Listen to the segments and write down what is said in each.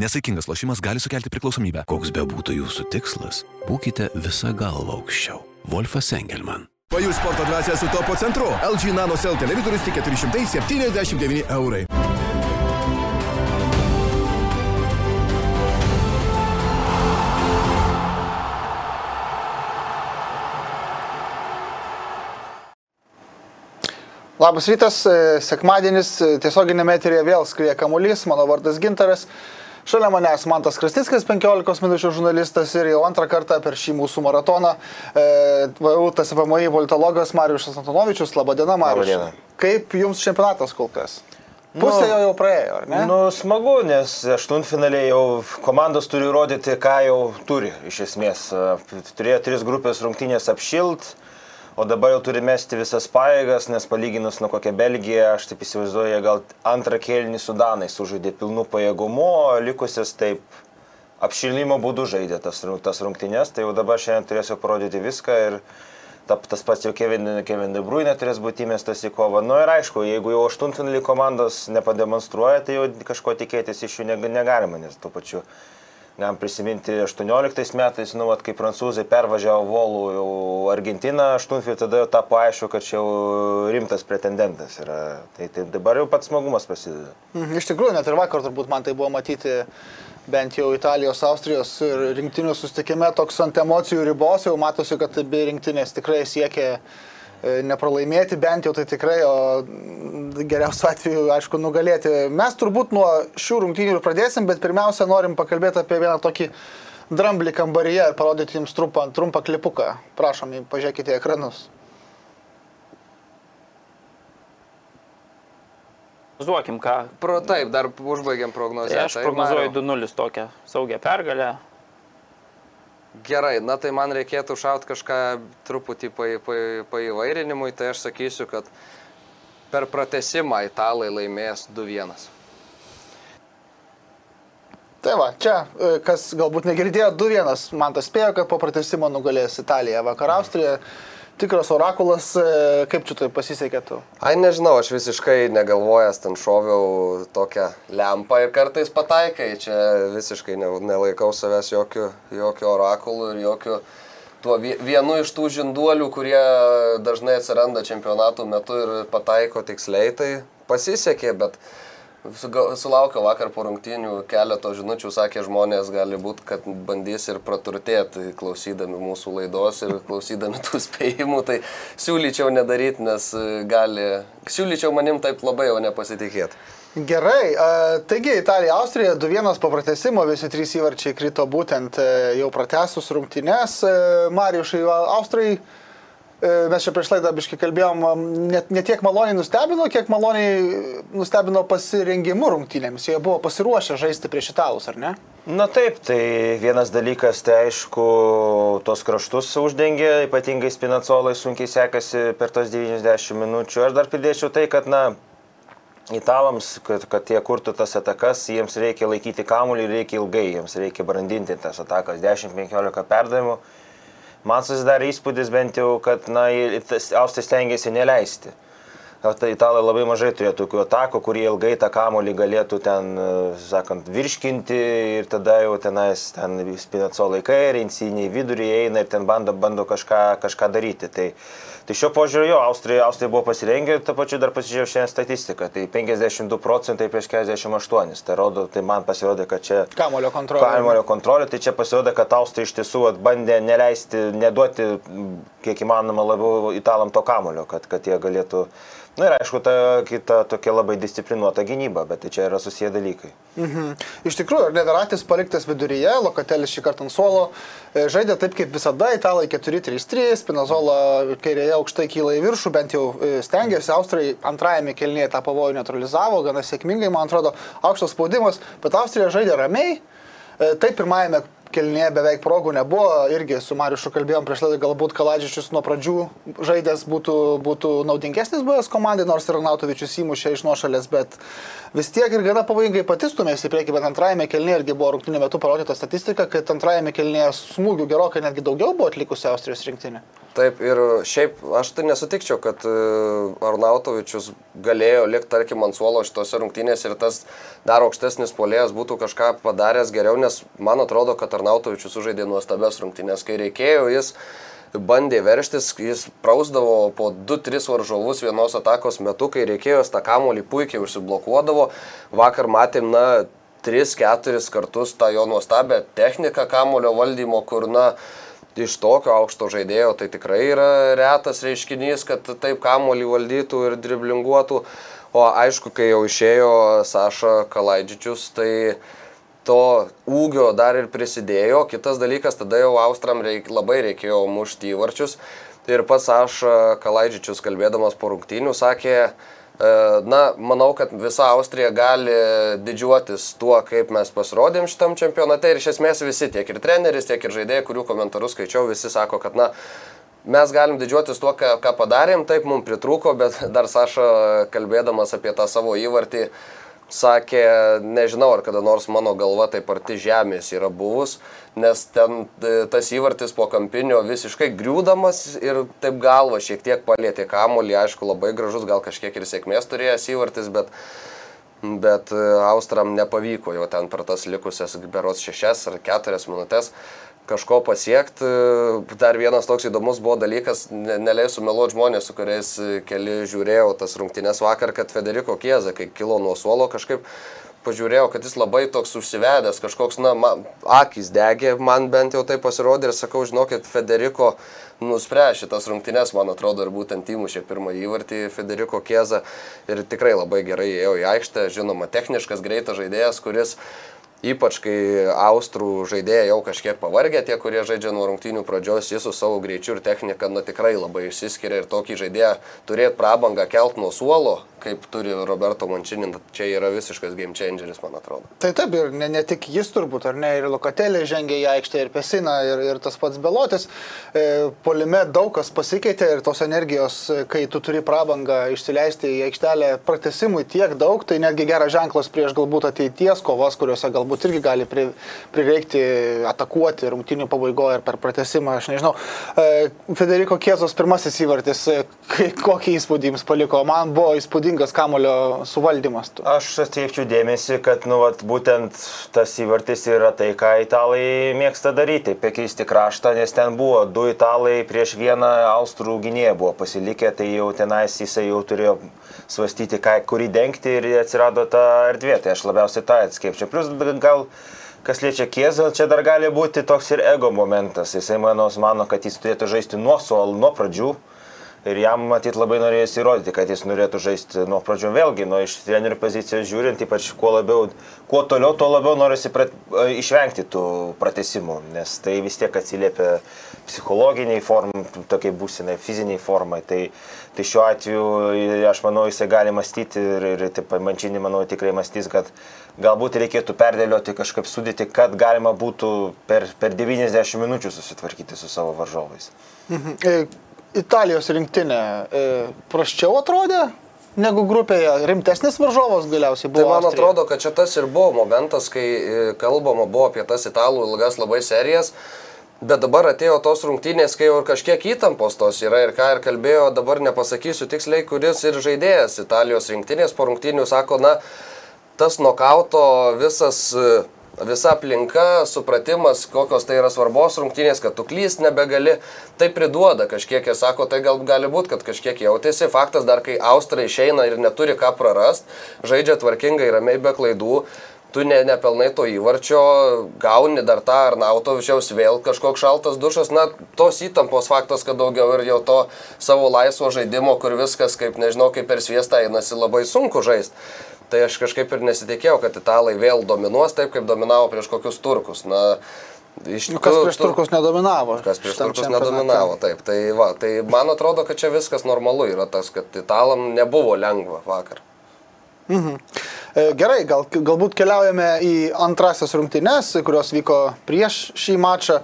Nesaikingas lošimas gali sukelti priklausomybę. Koks be būtų jūsų tikslas, būkite visą galvą aukščiau. Wolfas Engelman. Pajus sporto dvasia su topo centru. LG Nano Cell televizorius tik 479 eurai. Labas rytas, e, sekmadienis, e, tiesioginėme eterėje vėl skrieja kamuolys, mano vardas Gintaras. Šalia manęs Mantas Krastickas, 15 minučių žurnalistas ir jau antrą kartą per šį mūsų maratoną e, VU TSPMI politologas Mariušas Antonovičius. Labadiena, Mariuš. Labadiena. Kaip jums čempionatas kol kas? Pusė jo jau praėjo, ar ne? Nu, smagu, nes aštuntfinaliai jau komandos turi rodyti, ką jau turi iš esmės. Turėjo tris grupės rungtynės apšilt, O dabar jau turi mesti visas paėgas, nes palyginus nuo kokią Belgiją, aš taip įsivaizduoju, gal antrą kėlinį su Danai sužaidė pilnu pajėgumu, o likusias taip apšilimo būdu žaidė tas, tas rungtynės, tai jau dabar šiandien turėsiu parodyti viską ir ta, tas pats jau Kevin, Kevin De Bruyne turės būti įmestas į kovą. Na nu, ir aišku, jeigu jau aštuntfinalį komandos nepademonstruoja, tai jau kažko tikėtis iš jų negalima, nes tuo pačiu Galim prisiminti 18 metais, nu, vat, kai prancūzai pervažiavo Volų jau Argentiną, aštuntfį tada jau tapo aišku, kad čia jau rimtas pretendentas yra. Tai, tai dabar jau pats smagumas prasideda. Mhm, iš tikrųjų, net ir vakar turbūt man tai buvo matyti bent jau Italijos, Austrijos rinktinių sustikime toks ant emocijų ribos, jau matosi, kad abi rinktinės tikrai siekia nepralaimėti bent jau tai tikrai, o geriausiu atveju, aišku, nugalėti. Mes turbūt nuo šių rungtynių ir pradėsim, bet pirmiausia norim pakalbėti apie vieną tokį dramblį kambaryje ir parodyti jums trumpą, trumpą klipuką. Prašom, pažiūrėkite ekranus. Prognozuokim ką. Pro, taip, dar užbaigiam prognozę. Tai aš prognozuoju 2-0 tokią saugią pergalę. Gerai, na tai man reikėtų šaut kažką truputį paįvairinimui, tai aš sakysiu, kad per pratesimą italai laimės 2-1. Tai va, čia, e, kas galbūt negirdėjo, 2-1, man tas spėjo, kad po pratesimo nugalės Italija, vakar Austrija. Mm tikras orakulas, e, kaip čia tai pasisekė tu? Ai, nežinau, aš visiškai negalvojęs ten šoviau tokią lempą ir kartais pataikai, čia visiškai nelaikau savęs jokių, jokių orakulų ir jokių tuo vienu iš tų žinduolių, kurie dažnai atsiranda čempionatų metu ir pataiko tiksliai, tai pasisekė, bet Sulaukiau vakar po rungtynių keleto žinučių, sakė žmonės, gali būti, kad bandys ir praturtėti klausydami mūsų laidos ir klausydami tų spėjimų, tai siūlyčiau nedaryti, nes gali, siūlyčiau manim taip labai jau nepasitikėti. Gerai, taigi Italija, Austrija 2-1 po pratesimo, visi trys įvarčiai krito būtent e, jau pratesus rungtynės. E, Marijušai, Austrai mes čia prieš laidą biškai kalbėjom, net ne tiek maloniai nustebino, kiek maloniai nustebino pasirengimu rungtynėms. Jie buvo pasiruošę žaisti prieš italus, ar ne? Na taip, tai vienas dalykas, tai aišku, tos kraštus uždengė, ypatingai Spinacolai sunkiai sekasi per tos 90 minučių. Aš dar pridėčiau tai, kad, na, italams, kad, kad jie kurtų tas atakas, jiems reikia laikyti kamuolį reikia ilgai, jiems reikia brandinti tas atakas, 10-15 perdavimų man susidarė įspūdis bent jau, kad na, Austrai stengiasi neleisti. Tai italai labai mažai turėjo tokių atakų, kurie ilgai tą kamolį galėtų ten, sakant, virškinti ir tada jau tenais ten spinaco laikai, rinciniai vidurį eina ir ten bando, bando kažką, kažką daryti. Tai, Tai šiuo požiūriu jo, Austrija, Austrija buvo pasirengę ir tą pačiu dar pasižiūrėjau šiandien statistiką. Tai 52 procentai prieš 48. Tai, rodo, tai man pasirodė, kad čia... Kamulio kontrolė. Kamulio kontrolė, tai čia pasirodė, kad Austrija iš tiesų bandė neleisti, neduoti kiek įmanoma labiau italam to kamulio, kad, kad jie galėtų Na ir aišku, ta kita tokia labai disciplinuota gynyba, bet tai čia yra susiję dalykai. Mhm. Iš tikrųjų, Nedaratis paliktas viduryje, Lokatelis šį kartą ant suolo, e, žaidė taip kaip visada, italai 4-3-3, Spinazola kairėje aukštai kyla į viršų, bent jau e, stengiasi, Austrai antrajame kelnėje tą pavojų neutralizavo, gana sėkmingai, man atrodo, aukštas spaudimas, bet Austrija žaidė ramiai, e, taip pirmajame kelnėje beveik progų nebuvo, irgi su Mariušu kalbėjom prieš laidą, galbūt Kaladžičius nuo pradžių žaidęs būtų, būtų naudingesnis buvęs komandai, nors ir Nautovičius įmušė iš nuošalės, bet vis tiek ir gana pavojingai patistumėsi į priekį, bet antrajame kelnėje irgi buvo rungtynė metu parodyta statistika, kad antrajame kelnėje smūgių gerokai netgi daugiau buvo atlikusi Austrijos rinktinė. Taip, ir šiaip aš tai nesutikčiau, kad e, Arnautovičius galėjo likti, tarkim, ant suolo šitose rungtynėse ir tas dar aukštesnis polėjas būtų kažką padaręs geriau, nes man atrodo, kad Arnautovičius sužaidė nuostabias rungtynės. Kai reikėjo, jis bandė verštis, jis prausdavo po 2-3 varžovus vienos atakos metu, kai reikėjo, tą kamolį puikiai užsiblokuodavo. Vakar matėm, na, 3-4 kartus tą jo nuostabę techniką kamulio valdymo, kur, na, iš tokio aukšto žaidėjo tai tikrai yra retas reiškinys, kad taip kamolį valdytų ir driblinguotų. O aišku, kai jau išėjo Saša Kalaidžičius, tai to ūgio dar ir prisidėjo. Kitas dalykas, tada jau Austram reik, labai reikėjo mušti įvarčius. Ir pats Saša Kalaidžičius, kalbėdamas po rungtynių, sakė, E, na, manau, kad visa Austrija gali didžiuotis tuo, kaip mes pasirodėm šitam čempionate ir iš esmės visi, tiek ir treneris, tiek ir žaidėjai, kurių komentarus skaičiau, visi sako, kad, na, mes galim didžiuotis tuo, ką, ką padarėm, taip mums pritrūko, bet dar Saša, kalbėdamas apie tą savo įvartį, sakė, nežinau, ar kada nors mano galva taip arti žemės yra buvus, nes ten e, tas įvartis po kampinio visiškai griūdamas ir taip galva šiek tiek palėtė kamolį, aišku, labai gražus, gal kažkiek ir sėkmės turėjęs įvartis, bet, bet e, Austram nepavyko jau ten per tas likusias beros šešias ar keturias minutės kažko pasiekti. Dar vienas toks įdomus buvo dalykas, neleisiu meluoti žmonės, su kuriais keli žiūrėjau tas rungtynes vakar, kad Federiko Kieza, kai kilo nuo suolo, kažkaip pažiūrėjau, kad jis labai toks užsivedęs, kažkoks, na, man, akis degė, man bent jau tai pasirodė ir sakau, žinokit, Federiko nuspręs šitas rungtynes, man atrodo, ir būtent įmušė pirmą įvartį Federiko Kieza ir tikrai labai gerai ėjo į aikštę, žinoma, techniškas, greitas žaidėjas, kuris Ypač kai austrų žaidėjai jau kažkiek pavargę, tie, kurie žaidžia nuo rungtynių pradžios, jis su savo greičiu ir technika nu, tikrai labai išsiskiria ir tokį žaidėją turėti prabangą kelt nuo suolo, kaip turi Roberto Mančinin, čia yra visiškas game changeris, man atrodo. Tai taip, ir ne, ne tik jis turbūt, ar ne, ir Lokatelė žengia į aikštę, ir Pesina, ir, ir tas pats Belotis. E, polime daug kas pasikeitė ir tos energijos, kai tu turi prabangą išsileisti į aikštelę pratesimui tiek daug, tai netgi geras ženklas prieš galbūt ateities kovas, kuriuose galbūt irgi gali pri, prireikti atakuoti rungtinių pabaigoje ir per pratesimą, aš nežinau. E, Federiko Kiezos pirmasis įvartis, e, kokį įspūdį jums paliko, man buvo įspūdingas kamulio suvaldymas. Aš atkreipčiau dėmesį, kad nu, vat, būtent tas įvartis yra tai, ką italai mėgsta daryti - pakeisti kraštą, nes ten buvo du italai prieš vieną austrų gynėją buvo pasilikę, tai jau tenais jisai jau turėjo svastyti, ką, kurį dengti ir atsirado ta erdvė. Tai aš labiausiai tą atskėpčiau. Plus gal kas liečia Kiezą, čia dar gali būti toks ir ego momentas. Jisai manos mano, kad jis turėtų žaisti nuo suolų, nuo pradžių ir jam matyt labai norėjosi įrodyti, kad jis norėtų žaisti nuo pradžio vėlgi, nuo iš trenerių pozicijos žiūrint, ypač kuo labiau, kuo toliau, tuo labiau norisi prat, išvengti tų pratesimų, nes tai vis tiek atsiliepia psichologiniai formai, tokiai būsinai, fiziniai formai. Tai, tai šiuo atveju aš manau, jisai gali mąstyti ir, ir taip mančinį, manau, tikrai mąstys, kad galbūt reikėtų perdėlioti kažkaip sudėti, kad galima būtų per, per 90 minučių susitvarkyti su savo varžovais. Mhm. E, Italijos rinktinė e, praščiau atrodė negu grupėje, rimtesnis varžovas galiausiai buvo. Tai man Austrija. atrodo, kad čia tas ir buvo momentas, kai e, kalbama buvo apie tas italų ilgas labai serijas. Bet dabar atėjo tos rungtynės, kai jau ir kažkiek įtampos tos yra ir ką ir kalbėjo, dabar nepasakysiu tiksliai, kuris ir žaidėjas Italijos rinktinės po rungtynių sako, na, tas nokauto visas uh, visa aplinka, supratimas, kokios tai yra svarbos rungtynės, kad tu klyst nebegali, tai priduoda kažkiek ir sako, tai gal gali būti, kad kažkiek jautėsi. Faktas dar, kai Austrai išeina ir neturi ką prarast, žaidžia tvarkingai, ramiai be klaidų, tu ne, nepelnai to įvarčio, gauni dar tą ar Nautovičiaus vėl kažkoks šaltas dušas, na, tos įtampos faktas, kad daugiau ir jau to savo laisvo žaidimo, kur viskas, kaip nežinau, kaip per sviestą einasi, labai sunku žaisti tai aš kažkaip ir nesitikėjau, kad italai vėl dominuos taip, kaip dominavo prieš kokius turkus. Na, Iš tikrųjų, nu, kas prieš turkus nedominavo. Kas prieš turkus nedominavo, taip. Tai, va, tai man atrodo, kad čia viskas normalu yra tas, kad italam nebuvo lengva vakar. Mhm. E, gerai, gal, galbūt keliaujame į antrasias rungtynes, kurios vyko prieš šį mačą.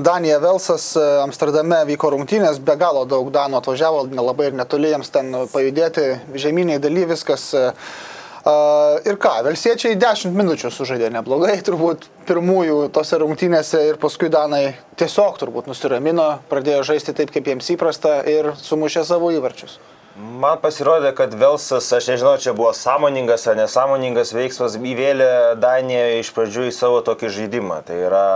Danija Velsas e, Amsterdame vyko rungtynės, be galo daug Danų atvažiavo, nelabai ir netoli jiems ten pajudėti, žeminiai daly viskas. Uh, ir ką, Velsiečiai 10 minučių sužaidė neblogai, turbūt pirmųjų tose rungtynėse ir paskui Danai tiesiog turbūt nusiramino, pradėjo žaisti taip, kaip jiems įprasta ir sumušė savo įvarčius. Man pasirodė, kad Velsas, aš nežinau, čia buvo sąmoningas ar nesąmoningas veiksmas, įvėlė Daniją iš pradžių į savo tokį žaidimą. Tai yra,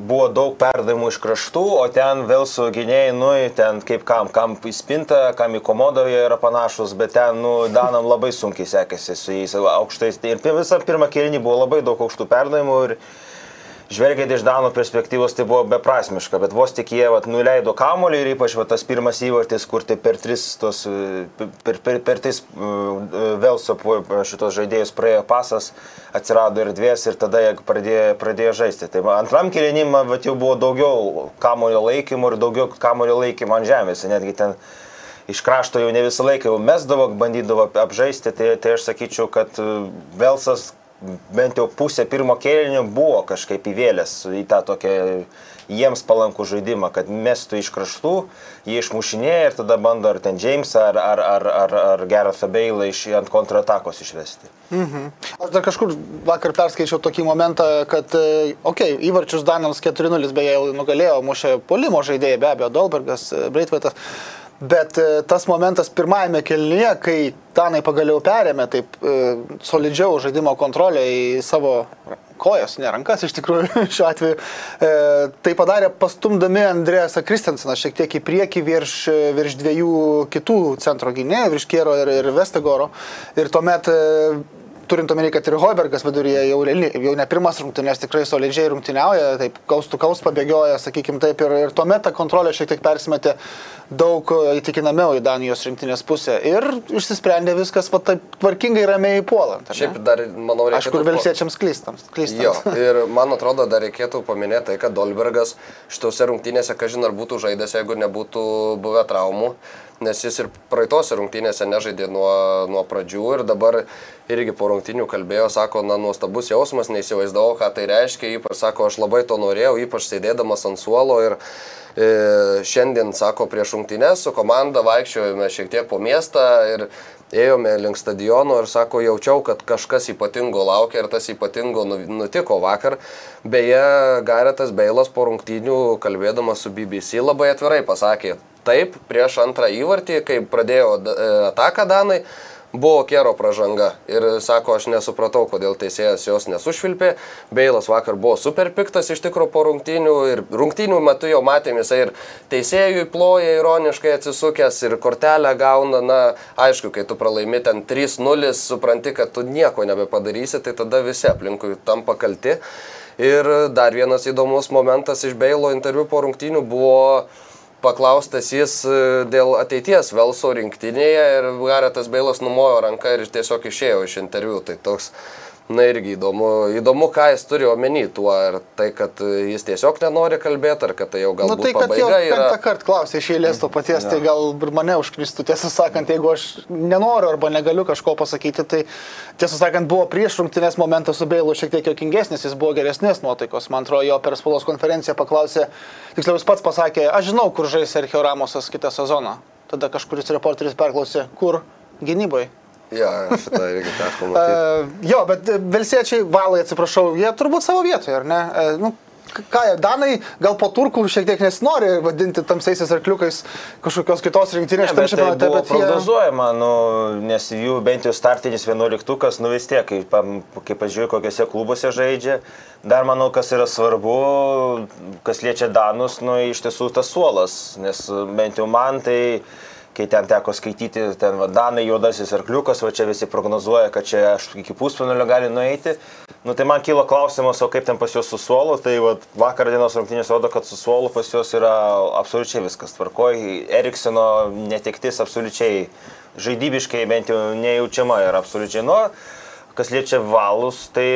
buvo daug perdavimų iš kraštų, o ten Velso gynėjai, nu, ten kaip kam, kam į spintą, kam į komodą jie yra panašus, bet ten, nu, Danam labai sunkiai sekėsi su jais aukštais. Ir visą pirmą kėlinį buvo labai daug aukštų perdavimų ir žvelgiant iš Danų perspektyvos tai buvo beprasmiška, bet vos tik jie vat, nuleido kamolį ir ypač vat, tas pirmas įvartis, kur tai per tris tos, per, per, per tris Velso šitos žaidėjus praėjo pasas, atsirado ir dvies ir tada jie pradėjo, pradėjo žaisti. Tai antram kilinimą jau buvo daugiau kamolio laikymų ir daugiau kamolio laikymų ant žemės, netgi ten iš krašto jau ne visą laiką jau mesdavo, bandydavo apžaisti, tai, tai aš sakyčiau, kad Velsas bent jau pusę pirmo kėlinio buvo kažkaip įvėlęs į tą tokią jiems palankų žaidimą, kad mestų iš kraštų, jie išmušinėja ir tada bando ar ten Jamesą, ar, ar, ar, ar, ar Gerasą Beilą iš, ant kontratakos išvesti. Mhm. Aš dar kažkur vakar perskaičiau tokį momentą, kad, okei, okay, įvarčius Danams 4-0 beje nugalėjo, mušė polimo žaidėjai, be abejo, Dolbergas, Breitvaitas. Bet e, tas momentas pirmajame kelnyje, kai Danai pagaliau perėmė taip e, solidžiau žaidimo kontrolę į savo kojas, ne rankas iš tikrųjų šiuo atveju, e, tai padarė pastumdami Andrėsą Kristenseną šiek tiek į priekį virš, virš dviejų kitų centro gynėjų, virš Kiero ir, ir Vestegoro. Ir tuomet turint omeny, kad ir Hoibergas viduryje jau, jau ne pirmas rungtynės tikrai solidžiai rungtyniauja, taip kaustų kaus pabėgioja, sakykim taip, ir, ir tuomet ta kontrolė šiek tiek persimetė daug įtikinamiau į Danijos rinktinės pusę ir išsisprendė viskas va, taip tvarkingai ramiai puolant. Šiaip dar, manau, reikia. Aišku, velsiečiams klystams. klystams. Jo, ir man atrodo, dar reikėtų paminėti tai, kad Dolbergas šitose rungtynėse, kažin ar būtų žaidęs, jeigu nebūtų buvę traumų nes jis ir praeitose rungtynėse nežaidė nuo, nuo pradžių ir dabar irgi po rungtynių kalbėjo, sako, na, nuostabus jausmas, neįsivaizdavau, ką tai reiškia, ypač sako, aš labai to norėjau, ypač sėdėdamas ant suolo ir e, šiandien, sako, prieš rungtynės su komanda vaikščiojome šiek tiek po miestą ir ėjome link stadiono ir sako, jaučiau, kad kažkas ypatingo laukia ir tas ypatingo nu, nutiko vakar. Beje, Garetas Beilas po rungtynių kalbėdamas su BBC labai atvirai pasakė, Taip, prieš antrą įvartį, kai pradėjo e, ataką Danai, buvo Kero pražanga ir sako, aš nesupratau, kodėl teisėjas jos nesušvilpė. Beilas vakar buvo super piktas iš tikrųjų po rungtynių ir rungtynių metu jau matėm jisai ir teisėjui ploja ironiškai atsisukęs ir kortelę gauna. Na, aišku, kai tu pralaimi ten 3-0, supranti, kad tu nieko nebepadarysi, tai tada visi aplinkui tampa kalti. Ir dar vienas įdomus momentas iš Beilo interviu po rungtynių buvo paklaustas jis e, dėl ateities Velso rinktinėje ir Garetas Beilas numojo ranką ir tiesiog išėjo iš interviu. Tai toks Na irgi įdomu, įdomu, ką jis turi omeny tuo, ar tai, kad jis tiesiog nenori kalbėti, ar kad tai jau galbūt nu, tai, pabaiga yra. Penktą kartą klausė iš eilės to paties, ja. tai gal ir mane užkristų, tiesą sakant, jeigu aš nenoriu arba negaliu kažko pasakyti, tai tiesą sakant, buvo prieš rungtynės momentas su Beilu šiek tiek jokingesnis, jis buvo geresnės nuotaikos, man atrodo, jo per spaudos konferenciją paklausė, tiksliau jis pats pasakė, aš žinau, kur žais Sergio Ramosas kitą sezoną. Tada kažkuris reporteris perklausė, kur gynyboje. Jo, šitą irgi teko matyti. Jo, bet Velsiečiai, valai, atsiprašau, jie turbūt savo vietoje, ar ne? Uh, nu, ką jie, Danai gal po turkų šiek tiek nesinori vadinti tamsiaisiais arkliukais kažkokios kitos rinktinės šitam čempionate. Tai buvo prognozuojama, jie... nu, nes jų bent jau startinis vienuoliktukas, nu vis tiek, kai, kai pažiūrėjau, kokiuose klubuose žaidžia, dar manau, kas yra svarbu, kas liečia Danus, nu, iš tiesų tas suolas, nes bent jau man tai kai ten teko skaityti, ten Danai juodasis arkliukas, va čia visi prognozuoja, kad čia aš iki pusfinalio gali nueiti. Nu tai man kilo klausimas, o kaip ten pas juos su suolu, tai va, vakar dienos rungtynės rodo, kad su suolu pas juos yra absoliučiai viskas tvarkoj. Erikseno netektis absoliučiai žaidybiškai bent jau nejaučiama yra absoliučiai. Nu, kas liečia valus, tai,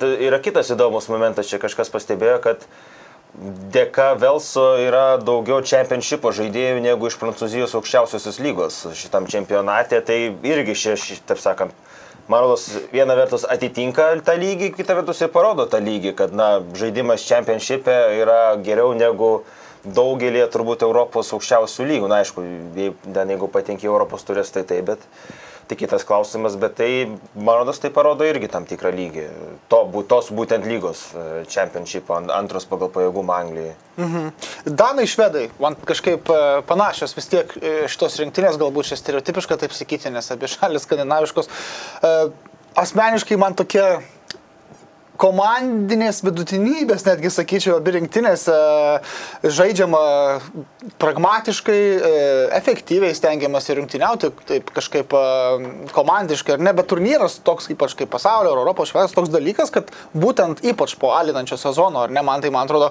tai yra kitas įdomus momentas, čia kažkas pastebėjo, kad dėka Velso yra daugiau čempionšipo žaidėjų negu iš Prancūzijos aukščiausiosios lygos šitam čempionate. Tai irgi šie, taip sakant, Marlos viena vertus atitinka tą lygį, kita vertus ir parodo tą lygį, kad na, žaidimas čempionšipe yra geriau negu daugelį turbūt Europos aukščiausių lygų. Na aišku, jei, jeigu patenki Europos turės, tai taip, bet Tai kitas klausimas, bet tai, man rodos, tai parodo irgi tam tikrą lygį. To, tos būtent lygos ant- antros pagal pajėgumą Anglijai. Danai, švedai, man kažkaip e, panašios vis tiek e, šitos rinktinės, galbūt čia stereotipiška taip sakyti, nes abi šalis skandinaviškos. E, Asmeniškai man tokie komandinės vidutinybės, netgi sakyčiau, abi rinktinės e, žaidžiama pragmatiškai, e, efektyviai stengiamasi rungtyniauti, taip kažkaip e, komandiškai, ar ne, bet turnyras toks, ypač kaip pasaulio ar Europos švęs, toks dalykas, kad būtent ypač po alinančio sezono, ar ne, man tai man atrodo,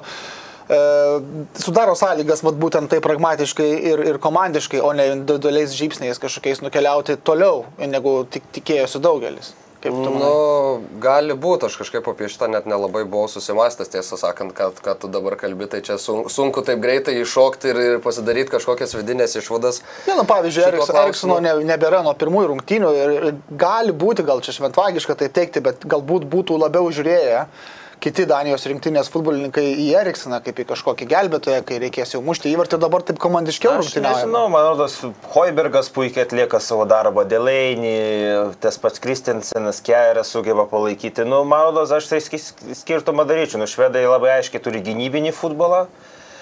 sudaro sąlygas vat, būtent taip pragmatiškai ir, ir komandiškai, o ne individualiais žybsniais kažkokiais nukeliauti toliau, negu tik, tikėjosi daugelis. Kaip tu manai? Nu, gali būti, aš kažkaip apie šitą net nelabai buvau susimastęs, tiesą sakant, kad, kad tu dabar kalbi, tai čia sun, sunku taip greitai iššokti ir, ir pasidaryti kažkokias vidinės išvadas. Ne, nu, pavyzdžiui, Eriks. Eriksono ne, nebėra nuo pirmųjų rungtynių ir, ir gali būti, gal čia šventvagiška tai teikti, bet galbūt būtų labiau žiūrėję kiti Danijos rinktinės futbolininkai į Eriksoną kaip į kažkokį gelbėtoją, kai reikės jau mušti įvartį, dabar taip komandiškiau Aš rungtyniauja. nežinau, man rodos, Hoibergas puikiai atlieka savo darbą, Delainį, tas pats Kristensenas Keras sugeba palaikyti. Nu, man rodos, aš tai skirtumą daryčiau. Nu, švedai labai aiškiai turi gynybinį futbolą.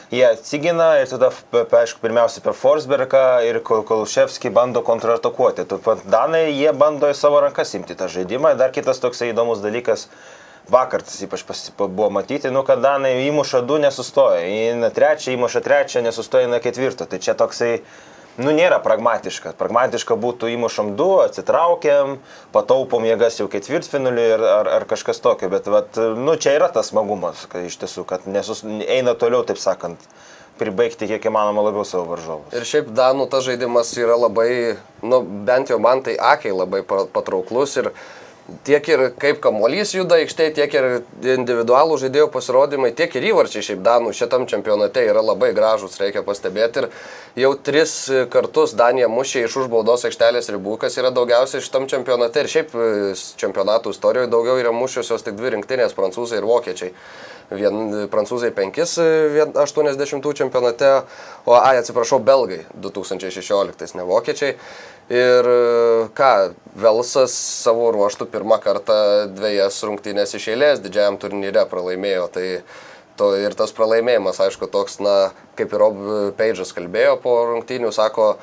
Jie atsigina ir tada, aišku, pirmiausia per Forsbergą ir Kol- Kolševskį bando kontratakuoti. Taip pat Danai, jie bando į savo rankas imti tą žaidimą. Dar kitas toksai įdomus dalykas, vakar tas ypač buvo matyti, nu, kad Danai įmuša du, nesustoja. Įeina trečią, įmuša trečią, nesustoja, eina ketvirtą. Tai čia toksai, nu, nėra pragmatiška. Pragmatiška būtų įmušam du, atsitraukiam, pataupom jėgas jau ketvirtfinaliui ar, ar, ar kažkas tokio. Bet, vat, nu, čia yra tas smagumas, kad iš tiesų, kad nesus, eina toliau, taip sakant, pribaigti kiek įmanoma labiau savo varžovus. Ir šiaip Danų tas žaidimas yra labai, nu, bent jau man tai akiai labai pa- patrauklus ir tiek ir kaip kamuolys juda aikštėje, tiek ir individualų žaidėjų pasirodymai, tiek ir įvarčiai šiaip Danų šitam čempionate yra labai gražus, reikia pastebėti. Ir jau tris kartus Danija mušė iš užbaudos aikštelės ribų, kas yra daugiausiai šitam čempionate. Ir šiaip e, čempionatų istorijoje daugiau yra mušiusios tik dvi rinktinės - prancūzai ir vokiečiai. Vien prancūzai 5 80 čempionate, o, ai, atsiprašau, belgai 2016, ne vokiečiai. Ir e, ką, Velsas savo ruoštų pirmą kartą dviejas rungtynės iš eilės didžiajam turnyre pralaimėjo. Tai to, ir tas pralaimėjimas, aišku, toks, na, kaip ir Rob Page'as kalbėjo po rungtynių, sako,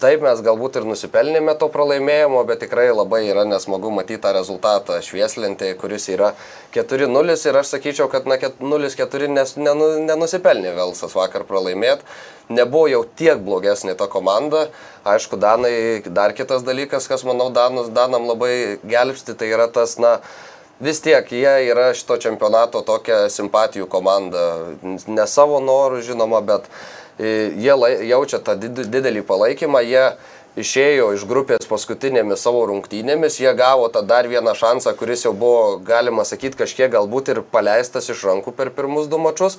Taip, mes galbūt ir nusipelnėme to pralaimėjimo, bet tikrai labai yra nesmagu matyti tą rezultatą švieslentėje, kuris yra 4-0 ir aš sakyčiau, kad na, 0-4 nes, nenu, nenusipelnė Velsas vakar pralaimėti. Nebuvo jau tiek blogesnė ta komanda. Aišku, Danai, dar kitas dalykas, kas manau Danus, Danam labai gelbsti, tai yra tas, na, Vis tiek jie yra šito čempionato tokia simpatijų komanda. Ne savo norų, žinoma, bet e, jie jaučia tą did- didelį palaikymą. Jie išėjo iš grupės paskutinėmis savo rungtynėmis, jie gavo tą dar vieną šansą, kuris jau buvo, galima sakyti, kažkiek galbūt ir paleistas iš rankų per pirmus du mačius.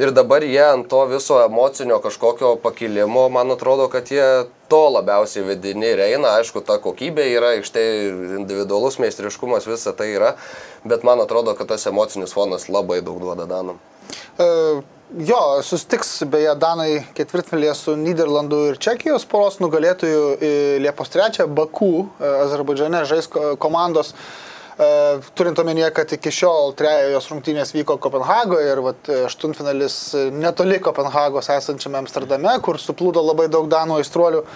Ir dabar jie ant to viso emocinio kažkokio pakilimo, man atrodo, kad jie to labiausiai vedini ir eina. Aišku, ta kokybė yra, aikštė individualus meistriškumas, visa tai yra, bet man atrodo, kad tas emocinis fonas labai daug duoda Danam. E, jo, sustiks beje Danai ketvirtfinalėje su Niderlandų ir Čekijos poros nugalėtojų e, Liepos 3 Baku, e, Azerbaidžiane žais ko- komandos. E, Turint omenyje, kad iki šiol trejos rungtynės vyko Kopenhagoje ir aštuntfinalis netoli Kopenhagos esančiame Amsterdame, kur suplūdo labai daug Danų aistruolių.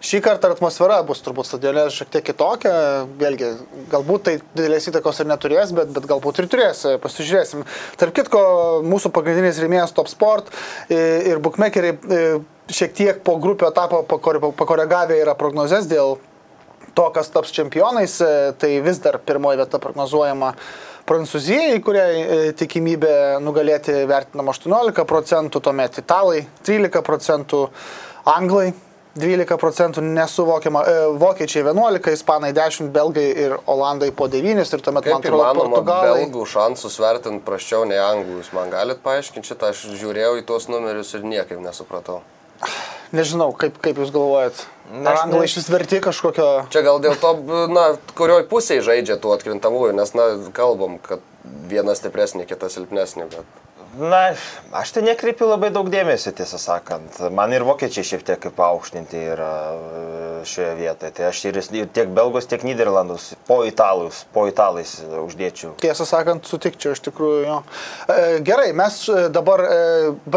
Šį kartą atmosfera bus turbūt stadione šiek tiek kitokia, vėlgi, galbūt tai didelės įtakos ir neturės, bet, bet galbūt ir turės, pasižiūrėsim. Tarp kitko, mūsų pagrindinis rėmėjas Top Sport ir bookmakeriai šiek tiek po grupio etapo pakore- pakoregavę yra prognozes dėl to, kas taps čempionais, tai vis dar pirmoji vieta prognozuojama Prancūzijai, kuriai tikimybė nugalėti vertinama 18 procentų, tuomet italai 13 procentų, anglai 12 procentų nesuvokiama, e, vokiečiai 11, ispanai 10, belgai ir olandai po 9 ir tuomet man Kaip atrodo įmanoma portugalai. belgų šansus vertinti praščiau nei anglų, jūs man galit paaiškinti šitą, aš žiūrėjau į tuos numerius ir niekaip nesupratau. Nežinau, kaip, kaip jūs galvojat. Ar anglai iš vis verti kažkokio... Čia gal dėl to, na, kurioj pusėje žaidžia tų atkrintamųjų, nes, na, kalbam, kad viena stipresnė, kita silpnesnė, bet... Na, aš tai nekreipiu labai daug dėmesio, tiesą sakant. Man ir vokiečiai šiek tiek kaip aukštinti yra e, šioje vietoje. Tai aš ir, ir tiek belgus, tiek Niderlandus, po italus, po italais uždėčiau. Tiesą sakant, sutikčiau iš tikrųjų. Jo. E, Gerai, mes e, dabar e,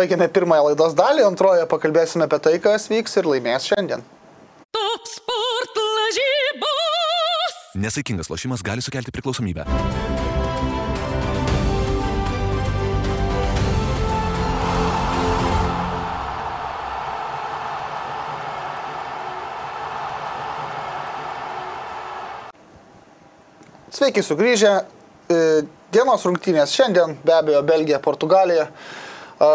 baigiame pirmąją laidos dalį, antroje pakalbėsime apie tai, kas vyks ir laimės šiandien. Top sport lažybos. Nesaikingas lošimas gali sukelti priklausomybę. Sveiki sugrįžę. E, Dienos rungtynės šiandien, be abejo, Belgija, Portugalija. E,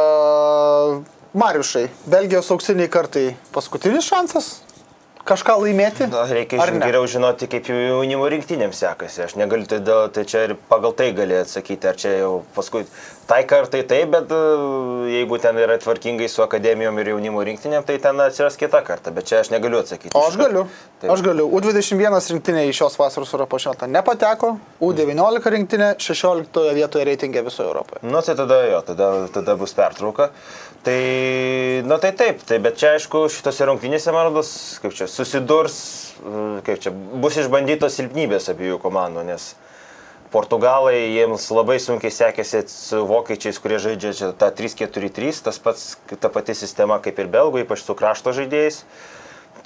Mariušai, Belgijos auksiniai kartai paskutinis šansas kažką laimėti? Na, reikia geriau žinoti, kaip jų jaunimo rinktinėms sekasi. Aš negaliu, tai, dėl- tai čia ir pagal tai gali atsakyti, ar čia jau paskui tai kartai taip, bet e, jeigu ten yra tvarkingai su akademijom ir jaunimo rinktinėm, tai ten atsiras kita karta, bet čia aš negaliu atsakyti. O aš galiu. Taip. Aš galiu. U21 rinktinė į šios vasaros Europos čempionatą nepateko, U19 rinktinė 16 vietoje reitingė visoje Europoje. Nu, tai tada jo, tada, tada bus pertrauka. Tai, na tai taip, tai, bet čia aišku, šitose rungtynėse, man rodos, kaip čia, susidurs, mm, kaip čia, bus išbandytos silpnybės abiejų komandų, nes Portugalai jiems labai sunkiai sekėsi su vokiečiais, kurie žaidžia tą 3-4-3, tas pats, ta pati sistema kaip ir belgų, ypač su krašto žaidėjais.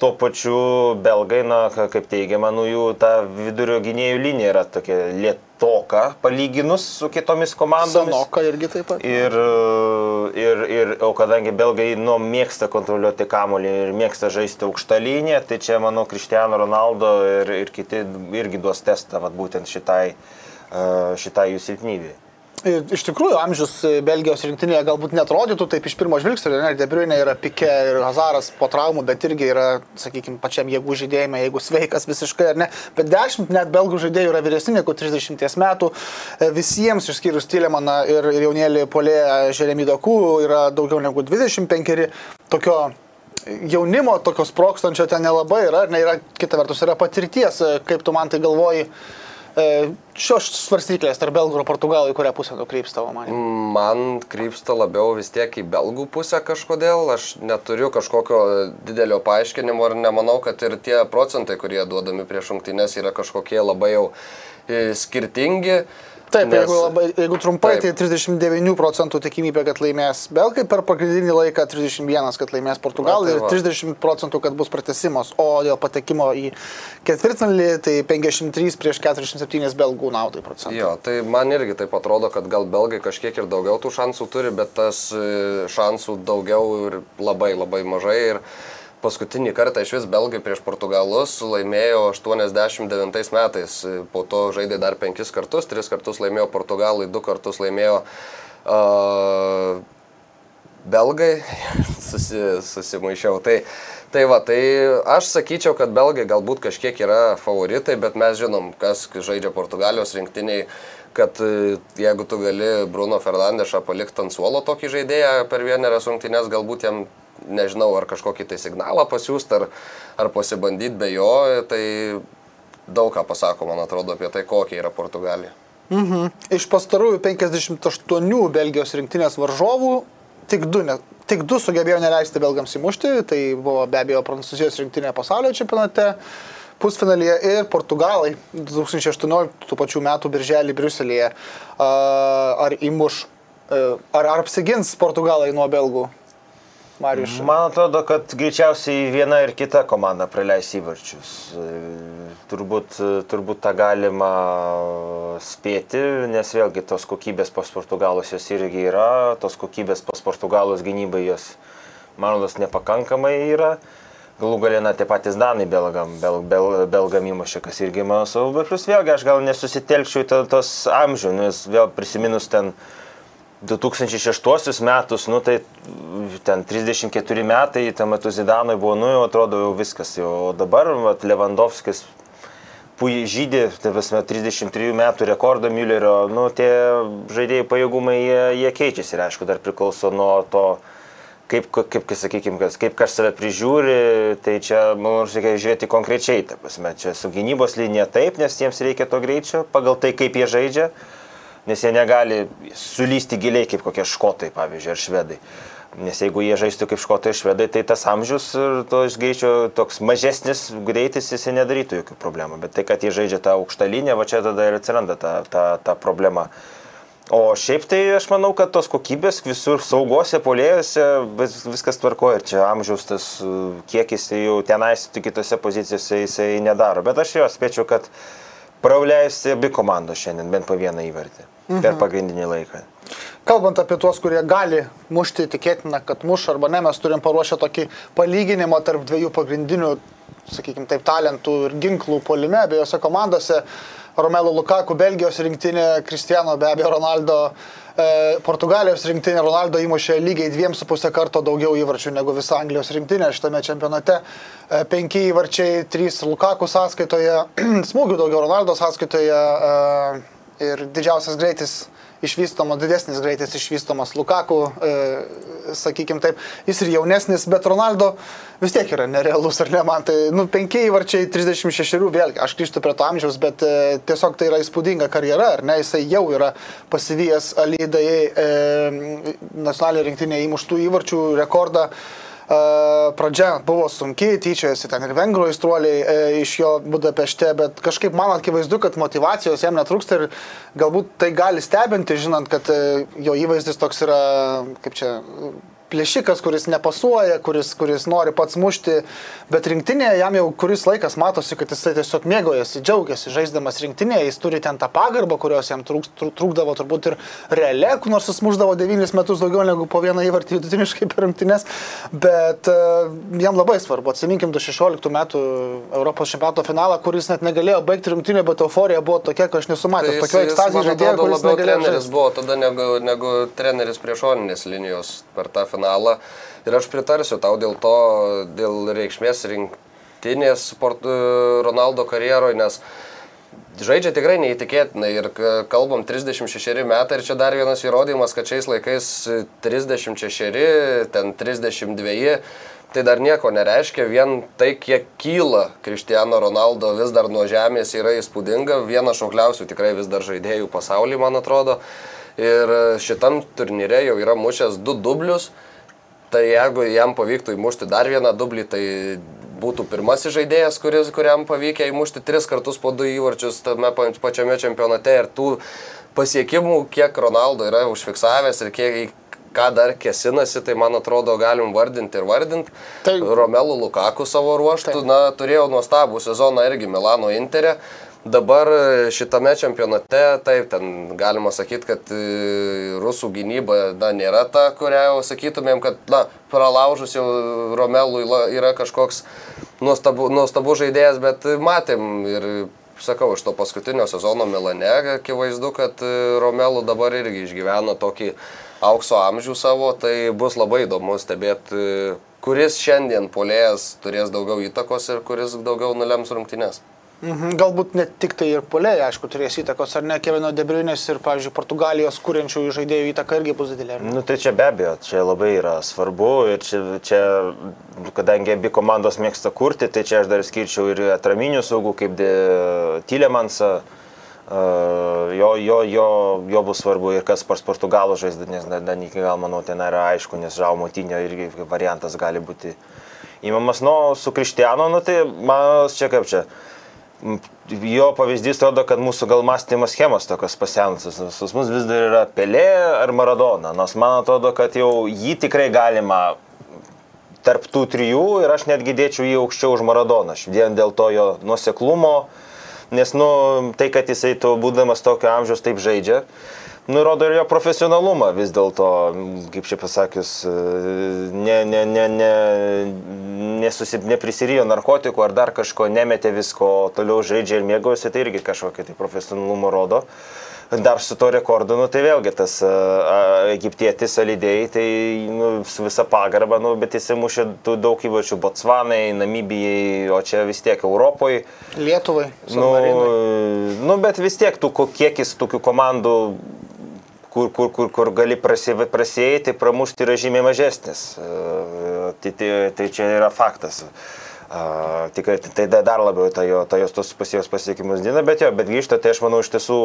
Tuo pačiu belgai, na, ka- kaip teigiama, nu jų ta vidurio gynėjų linija yra tokia lietoka palyginus su kitomis komandomis. Sanoka irgi taip pat. Ir, ir, ir, o kadangi belgai nu, mėgsta kontroliuoti kamolį ir mėgsta žaisti aukštą liniją, tai čia, manau, Cristiano Ronaldo ir, ir kiti irgi duos testą vat, būtent šitai, šitai jų silpnybei. Iš tikrųjų, amžius e, Belgijos rinktinėje galbūt netrodytų taip iš pirmo žvilgsnio, ne, Debriunė yra Pike ir Hazaras po traumų, bet irgi yra, sakykime, pačiam jėgų žaidėjime, jeigu sveikas visiškai ar ne. Bet 10 net belgų žaidėjų yra vyresni negu 30 metų. E, Visiems, išskyrus Tylemaną ir, ir jaunėlį polė Žeremy Dokų, yra daugiau negu 25. Tokio jaunimo, tokio sprokstančio ten nelabai yra, ne, yra, kita vertus, yra patirties, E, kaip tu man tai galvoji. E, Šios svarstyklės tarp belgų ir portugalų į kurią pusę nukreips tavo manimą? Man krypsta labiau vis tiek į belgų pusę kažkodėl. Aš neturiu kažkokio didelio paaiškinimo ir nemanau, kad ir tie procentai, kurie duodami prieš rungtynes, yra kažkokie labai jau e, skirtingi. Taip, nes- jeigu, labai, jeigu trumpai, Taip. tai 39 procentų tikimybė, kad laimės belgai, per pagrindinį laiką 31, kad laimės portugalai tai ir va. 30 procentų, kad bus pratesimas, o dėl patekimo į ketvirtfinalį tai 53 prieš 47 belgų naudai procentų. Jo, tai man irgi taip atrodo, kad gal belgai kažkiek ir daugiau tų šansų turi, bet tas e, šansų daugiau ir labai labai mažai. Ir paskutinį kartą iš vis belgai prieš portugalus laimėjo 89 metais, po to žaidė dar penkis kartus, tris kartus laimėjo portugalai, du kartus laimėjo uh, belgai, susi, susimaišiau. Tai, tai va, tai aš sakyčiau, kad belgai galbūt kažkiek yra favoritai, bet mes žinom, kas žaidžia Portugalijos rinktiniai, kad e, jeigu tu gali Bruno Fernandešą palikti ant suolo tokį žaidėją per vienerias rungtynes, galbūt jam, nežinau, ar kažkokį tai signalą pasiūsti, ar, ar pasibandyti be jo, tai daug ką pasako, man atrodo, apie tai, kokia yra Portugalija. Mhm. Iš pastarųjų 58 Belgijos rinktinės varžovų tik du, ne, tik du sugebėjo neleisti belgams įmušti. Tai buvo be abejo Prancūzijos rinktinė pasaulio čempionate pusfinalyje ir Portugalai 2018 tų pačių metų birželį Briuselėje. Ar įmuš, e, ar, ar apsigins Portugalai nuo belgų? Marius. Man atrodo, kad greičiausiai viena ir kita komanda praleis įvarčius. Turbūt, turbūt tą galima spėti, nes vėlgi tos kokybės pas Portugalus jos irgi yra, tos kokybės pas Portugalus gynybai jos, man rodos, nepakankamai yra. Galų galę, na, tie patys Danai belgam, bel, bel, belgam įmušė, kas irgi mano svarbu, bet plus vėlgi aš gal nesusitelkčiau į to- tos amžių, nes vėl prisiminus ten 2006 metus, nu tai ten 34 metai, tuo metu Zidanui buvo, nu jau atrodo jau viskas, jau dabar vat, Lewandowskis puikiai žydė, tai prasme, 33 metų rekordą Müllerio, nu tie žaidėjai pajėgumai jie, jie keičiasi ir aišku dar priklauso nuo to, kaip, kaip, kaip sakykime, kas, kaip kas save prižiūri, tai čia, manau, reikia žiūrėti konkrečiai, ta prasme, čia su gynybos linija taip, nes jiems reikia to greičio, pagal tai, kaip jie žaidžia. Nes jie negali sulysti giliai kaip kokie škotai, pavyzdžiui, ar švedai. Nes jeigu jie žaistų kaip škotai ir švedai, tai tas amžius ir to greičio toks mažesnis greitis jisai nedarytų jokių problemų. Bet tai, kad jie žaidžia tą aukštą liniją, va čia tada ir atsiranda ta, ta, ta problema. O šiaip tai aš manau, kad tos kokybės visur saugose, polėjose vis, viskas tvarko ir čia amžiaus tas uh, kiekis tai jau tenais, tik kitose pozicijose jisai nedaro. Bet aš jo spėčiau, kad prauleis abi komandos šiandien bent po vieną įvartį mhm. per pagrindinį laiką. Kalbant apie tuos, kurie gali mušti, tikėtina, kad muš arba ne, mes turim paruošę tokį palyginimą tarp dviejų pagrindinių, sakykime taip, talentų ir ginklų polime abiejose komandose. Romelo Lukaku, Belgijos rinktinė, Kristiano be abejo Ronaldo, e, Portugalijos rinktinė, Ronaldo įmušė lygiai dviem su pusę karto daugiau įvarčių negu visa Anglijos rinktinė šitame čempionate. E, penki įvarčiai, trys Lukaku sąskaitoje, smūgių daugiau Ronaldo sąskaitoje e, ir didžiausias greitis išvystomas, didesnis greitis išvystomas Lukaku, e, sakykime taip, jis ir jaunesnis, bet Ronaldo vis tiek yra nerealus, ar ne, man tai, nu, penkiai varčiai 36, vėlgi, aš grįžtu prie to amžiaus, bet e, tiesiog tai yra įspūdinga karjera, ar ne, jisai jau yra pasivyjęs Alydai e, nacionalinė rinktinė įmuštų įvarčių rekordą. Pradžia buvo sunki, tyčiojasi ten ir vengrų aistruoliai e, iš jo Budapešte, bet kažkaip man akivaizdu, kad motivacijos jam netrūksta ir galbūt tai gali stebinti, žinant, kad e, jo įvaizdis toks yra, kaip čia, plėšikas, kuris nepasuoja, kuris, kuris nori pats mušti, bet rinktinėje jam jau kuris laikas matosi, kad jisai tiesiog mėgojasi, džiaugiasi žaisdamas rinktinėje, jis turi ten tą pagarbą, kurios jam trūk, trūkdavo turbūt ir realiai, nors jis muždavo 9 metus daugiau negu po vieną įvartį vidutiniškai per rinktinės, bet uh, jam labai svarbu, atsiminkim 2016 metų Europos čempionato finalą, kuris net negalėjo baigti rinktinėje, bet euforija buvo tokia, kad aš nesumatęs, tai tokio ekstazijos žaidėjo, kuris negalėjo. Treneris buvo tada negu, negu treneris prieš šoninės linijos per tą finalą finalą. Ir aš pritarsiu tau dėl to, dėl reikšmės rinktinės sport, Ronaldo karjeroje, nes žaidžia tikrai neįtikėtinai ir kalbam 36 metai ir čia dar vienas įrodymas, kad šiais laikais 36, ten 32, tai dar nieko nereiškia, vien tai, kiek kyla Cristiano Ronaldo vis dar nuo žemės yra įspūdinga, vienas šaukliausių tikrai vis dar žaidėjų pasaulyje, man atrodo. Ir šitam turnyre jau yra mušęs du dublius. Tai jeigu jam pavyktų įmušti dar vieną dublį, tai būtų pirmasis žaidėjas, kuris, kuriam pavykę įmušti tris kartus po du įvarčius tame pačiame čempionate ir tų pasiekimų, kiek Ronaldo yra užfiksavęs ir kiek, ką dar kesinasi, tai man atrodo galim vardinti ir vardinti. Tai... Romelu Lukaku savo ruoštų, tai. na, turėjo nuostabų sezoną irgi Milano Interė. Dabar šitame čempionate, taip, ten galima sakyti, kad e, rusų gynyba na, nėra ta, kurią jau sakytumėm, kad na, pralaužus jau Romelui yra kažkoks nuostabu, nuostabu žaidėjas, bet matėm ir sakau, iš to paskutinio sezono Milane, akivaizdu, kad e, Romelų dabar irgi išgyvena tokį aukso amžių savo, tai bus labai įdomu stebėti, e, kuris šiandien polėjas turės daugiau įtakos ir kuris daugiau nulems rungtynės. Mhm, galbūt ne tik tai ir poliai, aišku, turės įtakos, ar ne, Kevino Debriunės ir, pavyzdžiui, Portugalijos kūrenčių žaidėjų įtaka irgi bus didelė. Nu, tai čia be abejo, čia labai yra svarbu ir čia, čia, kadangi abi komandos mėgsta kurti, tai čia aš dar skirčiau ir atraminių saugų, kaip Tylemansą. Uh, jo, jo, jo, jo bus svarbu ir kas pas Portugalų žaidžia, nes dar iki gal, manau, ten yra aišku, nes Žaumotinio irgi variantas gali būti įmamas. Nu, su Krištianu, nu, tai man čia kaip čia. Uh, jo pavyzdys rodo, kad mūsų gal mąstymo schemos tokios pasenusios. Pas mus vis dar yra Pelė ar Maradona. Nors man atrodo, kad jau jį tikrai galima tarp tų trijų ir aš netgi dėčiau jį aukščiau už Maradoną. Vien dėl to jo nuseklumo, nes nu, tai, kad jisai to būdamas tokio amžiaus taip žaidžia nurodo ir jo profesionalumą vis dėlto, kaip čia pasakius, ne, ne, ne, ne, nesusip, neprisirijo narkotikų ar dar kažko, nemetė visko, toliau žaidžia ir mėgaujasi, tai irgi kažkokį tai profesionalumą rodo. Dar su to rekordu, nu, tai vėlgi tas a, egiptietis alidėjai, tai nu, su visa pagarba, nu, bet jis mušė daug įvačių Botsvanai, Namibijai, o čia vis tiek Europoje. Lietuvai. Nu, nu, bet vis tiek tų kiekis tokių komandų kur, kur, kur, kur gali prasieiti, pramušti yra žymiai mažesnis. E, tai, tai, tai čia yra faktas. Uh, tikrai tai dar labiau ta jo, ta jos tos pasijos pasiekimus dina, bet jo, bet grįžta, tai aš manau iš tiesų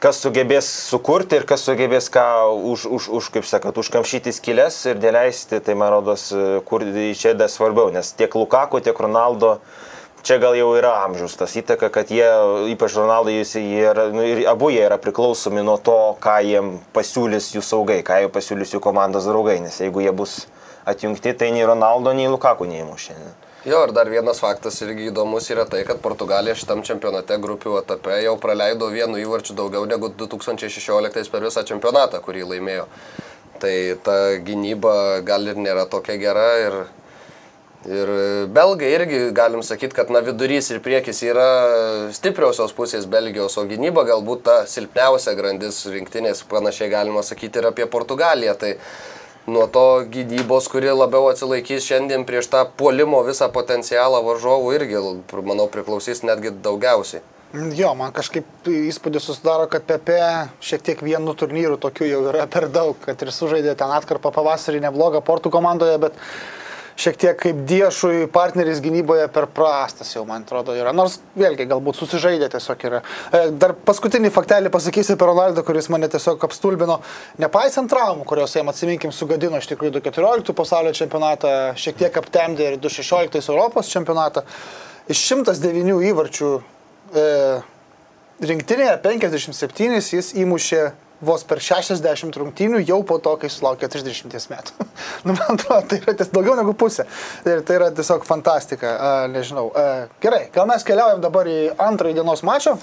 kas sugebės sukurti ir kas sugebės ką už, už, už kaip sakot, užkamšyti skilės ir neleisti, tai man rodos, kur čia dar svarbiau, nes tiek Lukaku, tiek Ronaldo čia gal jau yra amžius tas įtaka, kad jie, ypač Ronaldo, jis, jie yra, nu, ir abu jie yra priklausomi nuo to, ką jiem pasiūlys jų saugai, ką jie pasiūlys jų komandos draugai, nes jeigu jie bus atjungti, tai nei Ronaldo, nei Lukaku neįmuš šiandien. Jo, ir dar vienas faktas irgi įdomus yra tai, kad Portugalija šitam čempionate grupių etape jau praleido vienu įvarčiu daugiau negu 2016 per visą čempionatą, kurį laimėjo. Tai ta gynyba gal ir nėra tokia gera ir, ir belgai irgi galim sakyti, kad na vidurys ir priekis yra stipriausios pusės Belgijos, o gynyba galbūt ta silpniausia grandis rinktinės, panašiai galima sakyti ir apie Portugaliją. Tai nuo to gydybos, kuri labiau atsilaikys šiandien prieš tą puolimo visą potencialą varžovų irgi, manau, priklausys netgi daugiausiai. Jo, man kažkaip įspūdis susidaro, kad PP šiek tiek vienu turnyru tokių jau yra per daug, kad ir sužaidė ten atkarpą pavasarį neblogą portų komandoje, bet šiek tiek kaip diešui partneris gynyboje per prastas jau, man atrodo, yra. Nors vėlgi, galbūt susižaidė tiesiog yra. E, dar paskutinį faktelį pasakysiu apie Ronaldą, kuris mane tiesiog apstulbino. Nepaisant traumų, kurios jam atsiminkim sugadino iš tikrųjų 2014 pasaulio čempionatą, šiek tiek aptemdė ir 2016 Europos čempionatą. Iš 109 įvarčių e, rinktinėje 57 jis įmušė vos per 60 rungtynių jau po to, kai sulaukė 30 metų. nu, man atrodo, tai yra ties daugiau negu pusė. Ir tai yra tiesiog fantastika. Uh, nežinau. Uh, gerai, gal mes keliaujam dabar į antrąjį dienos mačą.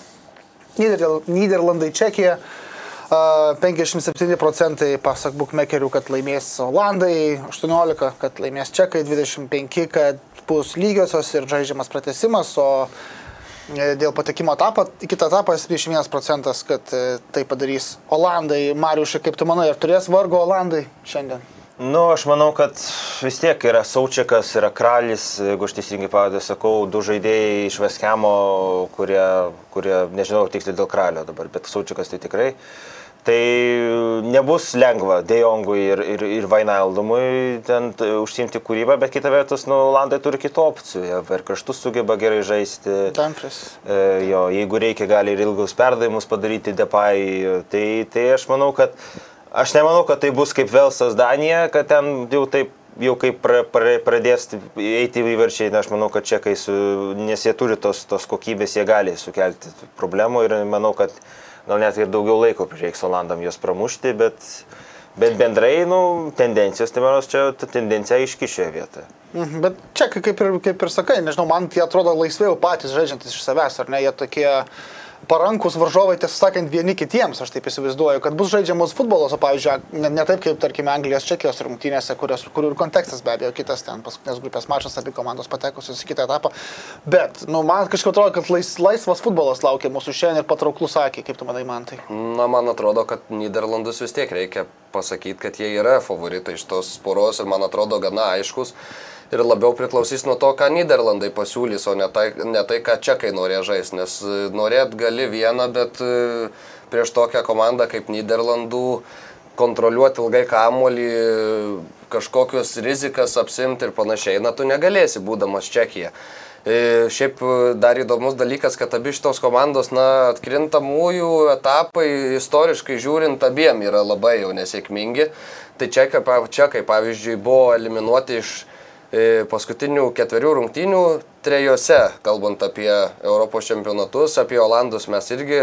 Niderlandai, Čekija. Uh, 57 procentai pasak bookmakerių, kad laimės Olandai, 18, kad laimės Čekai, 25, kad bus lygiosios ir žaidžiamas pratesimas, o dėl patekimo etapą, į kitą etapą 71 procentas, kad e, tai padarys Olandai. Mariušai, kaip tu manai, ar turės vargo Olandai šiandien? Nu, aš manau, kad vis tiek yra Saučiakas, yra Kralis, jeigu aš teisingai pavadė, sakau, du žaidėjai iš Veskemo, kurie, kurie, nežinau tiksliai dėl Kralio dabar, bet Saučiakas tai tikrai. Uh, Tai nebus lengva Dejongui ir, ir, ir Vainaldumui ten užsimti kūrybą, bet kita vertus, nu, Olandai turi kitų opcijų. Jie per kraštus sugeba gerai žaisti. Dumfries. E, jo, jeigu reikia, gali ir ilgus perdavimus padaryti Depai. Tai, tai aš manau, kad aš nemanau, kad tai bus kaip Velsas Danija, kad ten jau taip jau kaip pra, pra, pradės eiti įvarčiai, aš manau, kad čekai, su, nes jie turi tos, tos kokybės, jie gali sukelti problemų ir manau, kad gal net ir daugiau laiko prireiks Olandam juos pramušti, bet, bet bendrai, nu, tendencijos, tai manos, čia ta tendencija aiški šioje vietoje. Mhm, bet čia, kaip ir, kaip ir sakai, nežinau, man tie atrodo laisviau patys žaidžiantis iš savęs, ar ne, jie tokie parankus varžovai, tiesą sakant, vieni kitiems, aš taip įsivaizduoju, kad bus žaidžiamas futbolas, o pavyzdžiui, ne, ne taip kaip, tarkime, Anglijos Čekijos rungtynėse, kurios, kur ir kontekstas be abejo kitas ten, paskutinės grupės mačas, abi komandos patekusios į kitą etapą. Bet, nu, man kažkaip atrodo, kad lais, laisvas futbolas laukia mūsų šiandien ir patrauklus sakė, kaip tu manai, man tai. Na, man atrodo, kad Niderlandus vis tiek reikia pasakyti, kad jie yra favoritai iš tos poros ir man atrodo gana aiškus ir labiau priklausys nuo to, ką Niderlandai pasiūlys, o ne tai, ne tai ką čekai norės žaisti, nes e, norėt gali vieną, bet e, prieš tokią komandą kaip Niderlandų kontroliuoti ilgai kamuolį, kažkokius rizikas apsimti ir panašiai, na tu negalėsi būdamas Čekija. E, šiaip dar įdomus dalykas, kad abi šitos komandos, na, atkrintamųjų etapai istoriškai žiūrint abiem yra labai jau nesėkmingi. Tai čekai, čekai pavyzdžiui, buvo eliminuoti iš E, paskutinių ketverių rungtynių trejose, kalbant apie Europos čempionatus, apie Olandus mes irgi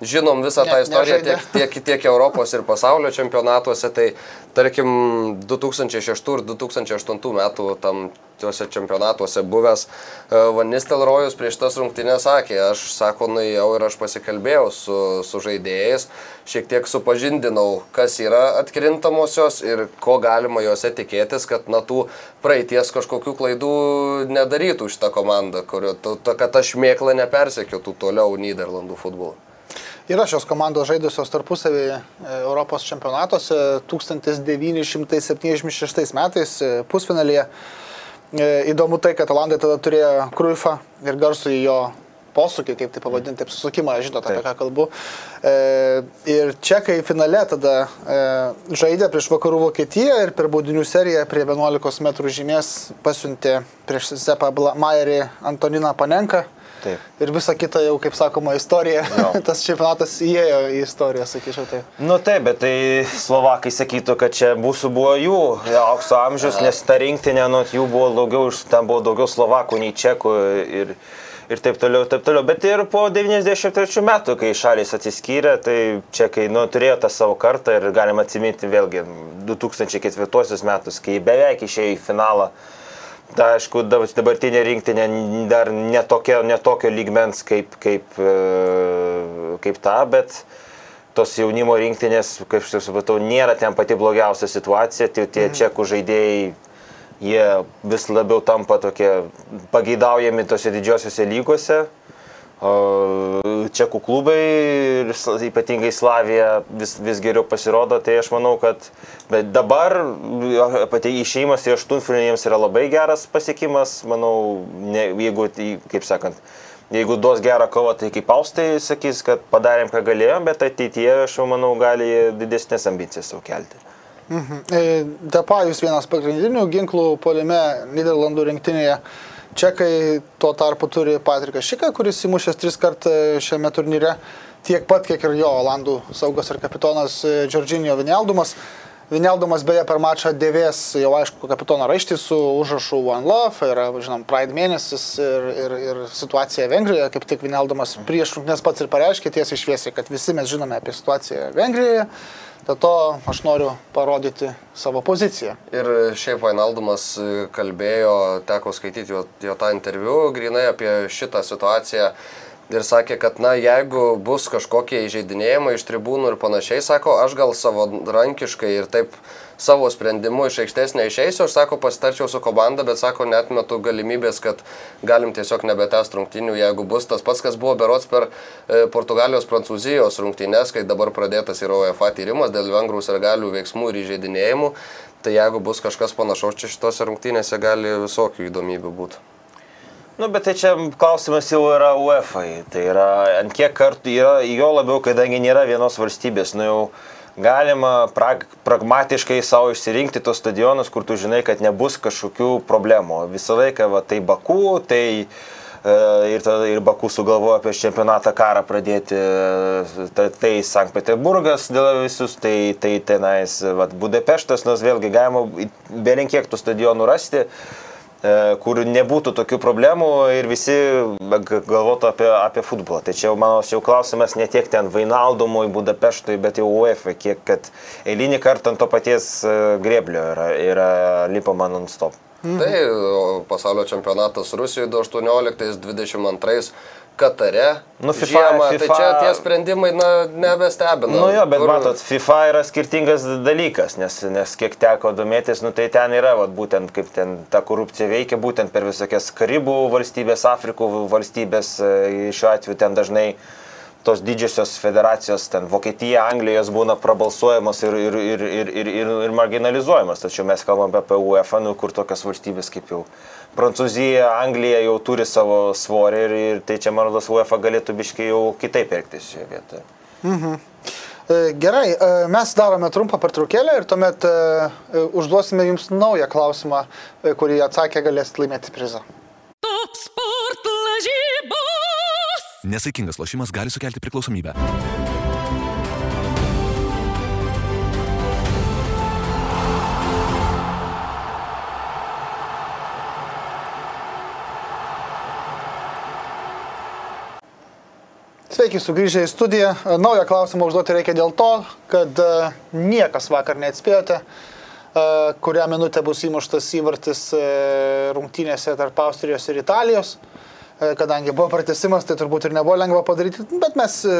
žinom visą tą istoriją tiek, tiek, tiek Europos ir pasaulio čempionatuose, tai tarkim 2006 ir 2008 metų tam tuose čempionatuose buvęs e, Vanis Telrojus prieš tas rungtynės sakė, aš sako, nuėjau ir aš pasikalbėjau su, su žaidėjais, šiek tiek supažindinau, kas yra atkrintamosios ir ko galima juose tikėtis, kad na tų praeities kažkokių klaidų nedarytų šitą komandą, kurio, kad ta šmėkla nepersekiotų toliau Niderlandų futbolo. Yra šios komandos žaidusios tarpusavį e, Europos čempionatuose 1976 metais e, pusfinalėje. E, įdomu tai, kad Olandai tada turėjo Kruifą ir garsų į jo posūkį, kaip tai pavadinti, taip susukimą, žinot, apie ką kalbu. E, ir čekai finale tada e, žaidė prieš vakarų Vokietiją ir per baudinių seriją prie 11 m žymės pasiuntė prieš Zepą Maierį Antoniną Panenką Taip. ir visa kita jau, kaip sakoma, istorija. Jo. Tas čempionatas įėjo į istoriją, sakyčiau taip. Nu taip, bet tai Slovakai sakytų, kad čia mūsų buvo jų aukso amžius, nes ta rinktinė, nu, jų buvo daugiau, ten buvo daugiau Slovakų nei Čekų ir, ir taip toliau, taip toliau. Bet ir po 93 metų, kai šalis atsiskyrė, tai Čekai, nu, turėjo tą savo kartą ir galima atsiminti vėlgi 2004 metus, kai beveik išėjo į finalą. Da, aišku, dabar- dabartinė rinktinė dar netokio, netokio lygmens kaip, kaip, e, kaip ta, bet tos jaunimo rinktinės, kaip aš supratau, nėra ten pati blogiausia situacija, tie, tie čekų žaidėjai, jie vis labiau tampa tokie pageidaujami tose didžiosiose lygose. Čekų klubai ir ypatingai Slavija vis, vis geriau pasirodo, tai aš manau, kad dabar pati išėjimas į aštuntfinalį jiems yra labai geras pasiekimas, manau, ne, jeigu, kaip sakant, jeigu duos gerą kovą, tai kaip Austai sakys, kad padarėm, ką galėjom, bet ateityje, aš jau manau, gali didesnės ambicijas savo kelti. E, Depajus vienas pagrindinių ginklų polime Niderlandų rinktinėje. Čekai tuo tarpu turi Patriką Šiką, kuris įmušęs tris kartų šiame turnyre, tiek pat, kiek ir jo Olandų saugas ir kapitonas e, Džordžinio Vineldumas. Vineldumas beje per mačą dėvės jau aišku kapitono raištį su užrašu One Love, yra, žinom, Pride mėnesis ir, ir, ir situacija Vengrijoje, kaip tik Vineldumas prieš rungtynes pats ir pareiškė tiesiai šviesiai, kad visi mes žinome apie situaciją Vengrijoje. Dėl to aš noriu parodyti savo poziciją. Ir šiaip Vainaldumas kalbėjo, teko skaityti jo, jo tą interviu, grinai apie šitą situaciją. Ir sakė, kad na, jeigu bus kažkokie įžeidinėjimai iš tribūnų ir panašiai, sako, aš gal savo rankiškai ir taip savo sprendimu iš aikštės neišeisiu, aš sako, pasitarčiau su komanda, bet sako, net metu galimybės, kad galim tiesiog nebetęst rungtynių, jeigu bus tas pats, kas buvo berots per e, Portugalijos Prancūzijos rungtynės, kai dabar pradėtas yra UEFA tyrimas dėl vengrų ir galių veiksmų ir įžeidinėjimų, tai jeigu bus kažkas panašaus čia šitose rungtynėse, gali visokių įdomybių būti. Nu, bet tai čia klausimas jau yra UEFA. Tai yra, ant kiek kartų yra, jo labiau, kadangi nėra vienos valstybės, nu jau galima prag, pragmatiškai savo išsirinkti tos stadionus, kur tu žinai, kad nebus kažkokių problemų. Visą laiką, va, tai Baku, tai e, ir, tada, ir Baku sugalvojo prieš čempionatą karą pradėti, e, tai, tai Sankt Peterburgas dėl visus, tai, tai tenais va, Budapeštas, nors vėlgi galima belenkiek tų stadionų rasti kur nebūtų tokių problemų ir visi g- galvotų apie, apie futbolą. Tai čia jau, čia jau klausimas ne tiek ten Vainaldumui, Budapeštui, bet jau UEFA, kiek kad eilinį kartą ant to paties e, greblio yra, yra lipama non-stop. Mhm. Tai pasaulio čempionatas Rusijoje 2018-2022 Katare. Nu, FIFA- žiemą, tai FIFA čia tie sprendimai, na, nebestebina. Nu jo, bet Kur- matot, FIFA yra skirtingas dalykas, nes, nes kiek teko domėtis, nu tai ten yra, vat, būtent kaip ten ta korupcija veikia, būtent per visokias Karibų valstybės, Afrikų valstybės, e, šiuo atveju ten dažnai tos didžiosios federacijos, ten Vokietija, Anglijos būna prabalsuojamos ir, ir, ir, ir, ir, ir, ir marginalizuojamos. Tačiau mes kalbame apie UEFA, nu, kur tokios valstybės kaip jau Prancūzija, Anglija jau turi savo svorį ir, ir tai čia, man rodos, UEFA galėtų biškai jau kitaip elgtis šioje vietoje. E, Gerai, e, mes darome trumpą pertraukėlę ir tuomet e, užduosime jums naują klausimą, kurį atsakę galėsite laimėti prizą. Top sport lažybos. Nesaikingas lošimas gali sukelti priklausomybę. Sveiki, sugrįžę į studiją. E, Naują klausimą užduoti reikia dėl to, kad e, niekas vakar neatspėjote, e, kurią minutę bus įmuštas įvartis rungtynėse tarp Austrijos ir Italijos. E, Kadangi buvo pratesimas, tai turbūt ir nebuvo lengva padaryti, bet mes e,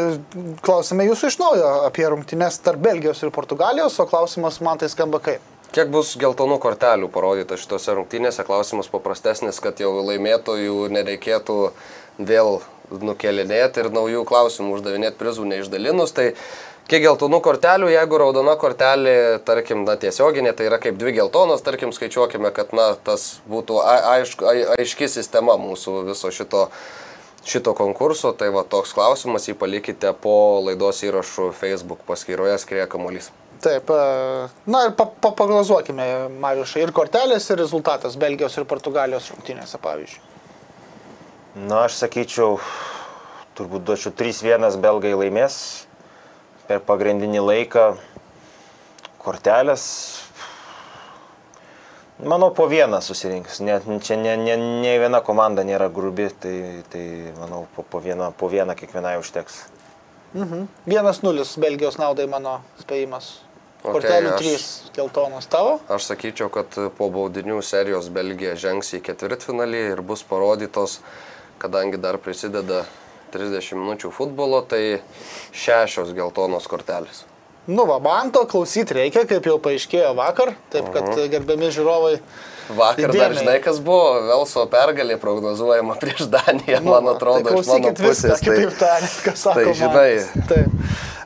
klausime jūsų iš naujo apie rungtynės tarp Belgijos ir Portugalijos, o klausimas man tai skamba kaip. Kiek bus geltonų kortelių parodyta šitose rungtynėse? Klausimas paprastesnis, kad jau laimėtojų nereikėtų vėl nukelinėti ir naujų klausimų uždavinėti prizų neišdalinus. Tai kiek geltonų kortelių, jeigu raudona kortelė, tarkim, na, tiesioginė, tai yra kaip dvi geltonos, tarkim, skaičiuokime, kad, na, tas būtų aišku, ai- aiški sistema mūsų viso šito šito konkurso, tai va toks klausimas, jį palikite po laidos įrašų Facebook paskyroje Skrieja Kamuolys. Taip, e, na ir pa, pa, paglazuokime, Mariušai, ir kortelės, ir rezultatas Belgijos ir Portugalijos rungtynėse, pavyzdžiui. Na, aš sakyčiau, turbūt duočiau 3-1 belgai laimės per pagrindinį laiką. Kortelės. Manau, po vieną susirinks. Net, čia ne, ne, ne viena komanda nėra grubi, tai, tai manau, po, po, vieną, po vieną kiekvienai užteks. 1-0 Belgijos naudai mano spėjimas. Kortelių aš- 3 geltonos tavo. Aš sakyčiau, kad po baudinių serijos Belgija žengs į ketvirtfinalį ir bus parodytos, kadangi dar prisideda 30 minučių futbolo, tai šešios geltonos kortelės. Nu, va, man to klausyti reikia, kaip jau paaiškėjo vakar, taip kad gerbiami žiūrovai. Vakar dar įdėmiai- žinai, kas buvo, Velso pergalė prognozuojama prieš Daniją, Nu, man va, atrodo, tai iš mano klausykit viską, pusės. kitaip tariant, kas sako. tai žinai. Mantas. Taip.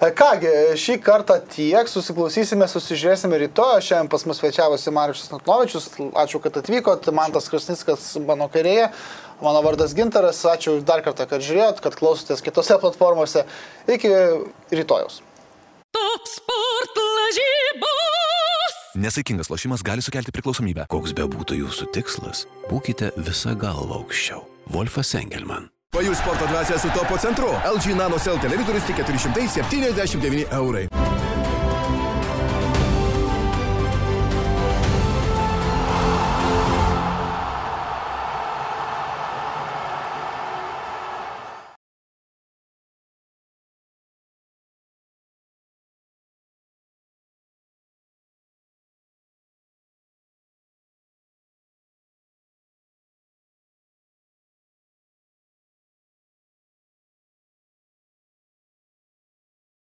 E, Kągi, šį kartą tiek, susiklausysime, susižiūrėsime rytoj. Šiandien pas mus svečiavosi Marius Natnovičius, ačiū, kad atvykot, Mantas Krasnickas mano kairėje, mano vardas Gintaras, ačiū dar kartą, kad žiūrėjot, kad klausotės kitose platformose. Iki rytojaus. Top sport lažybos. Nesaikingas lošimas gali sukelti priklausomybę. Koks be būtų jūsų tikslas, būkite visą galvą aukščiau. Wolfas Engelman. Pajus sporto dvasia su topo centru. LG Nano Cell televizorius tik 479 eurai.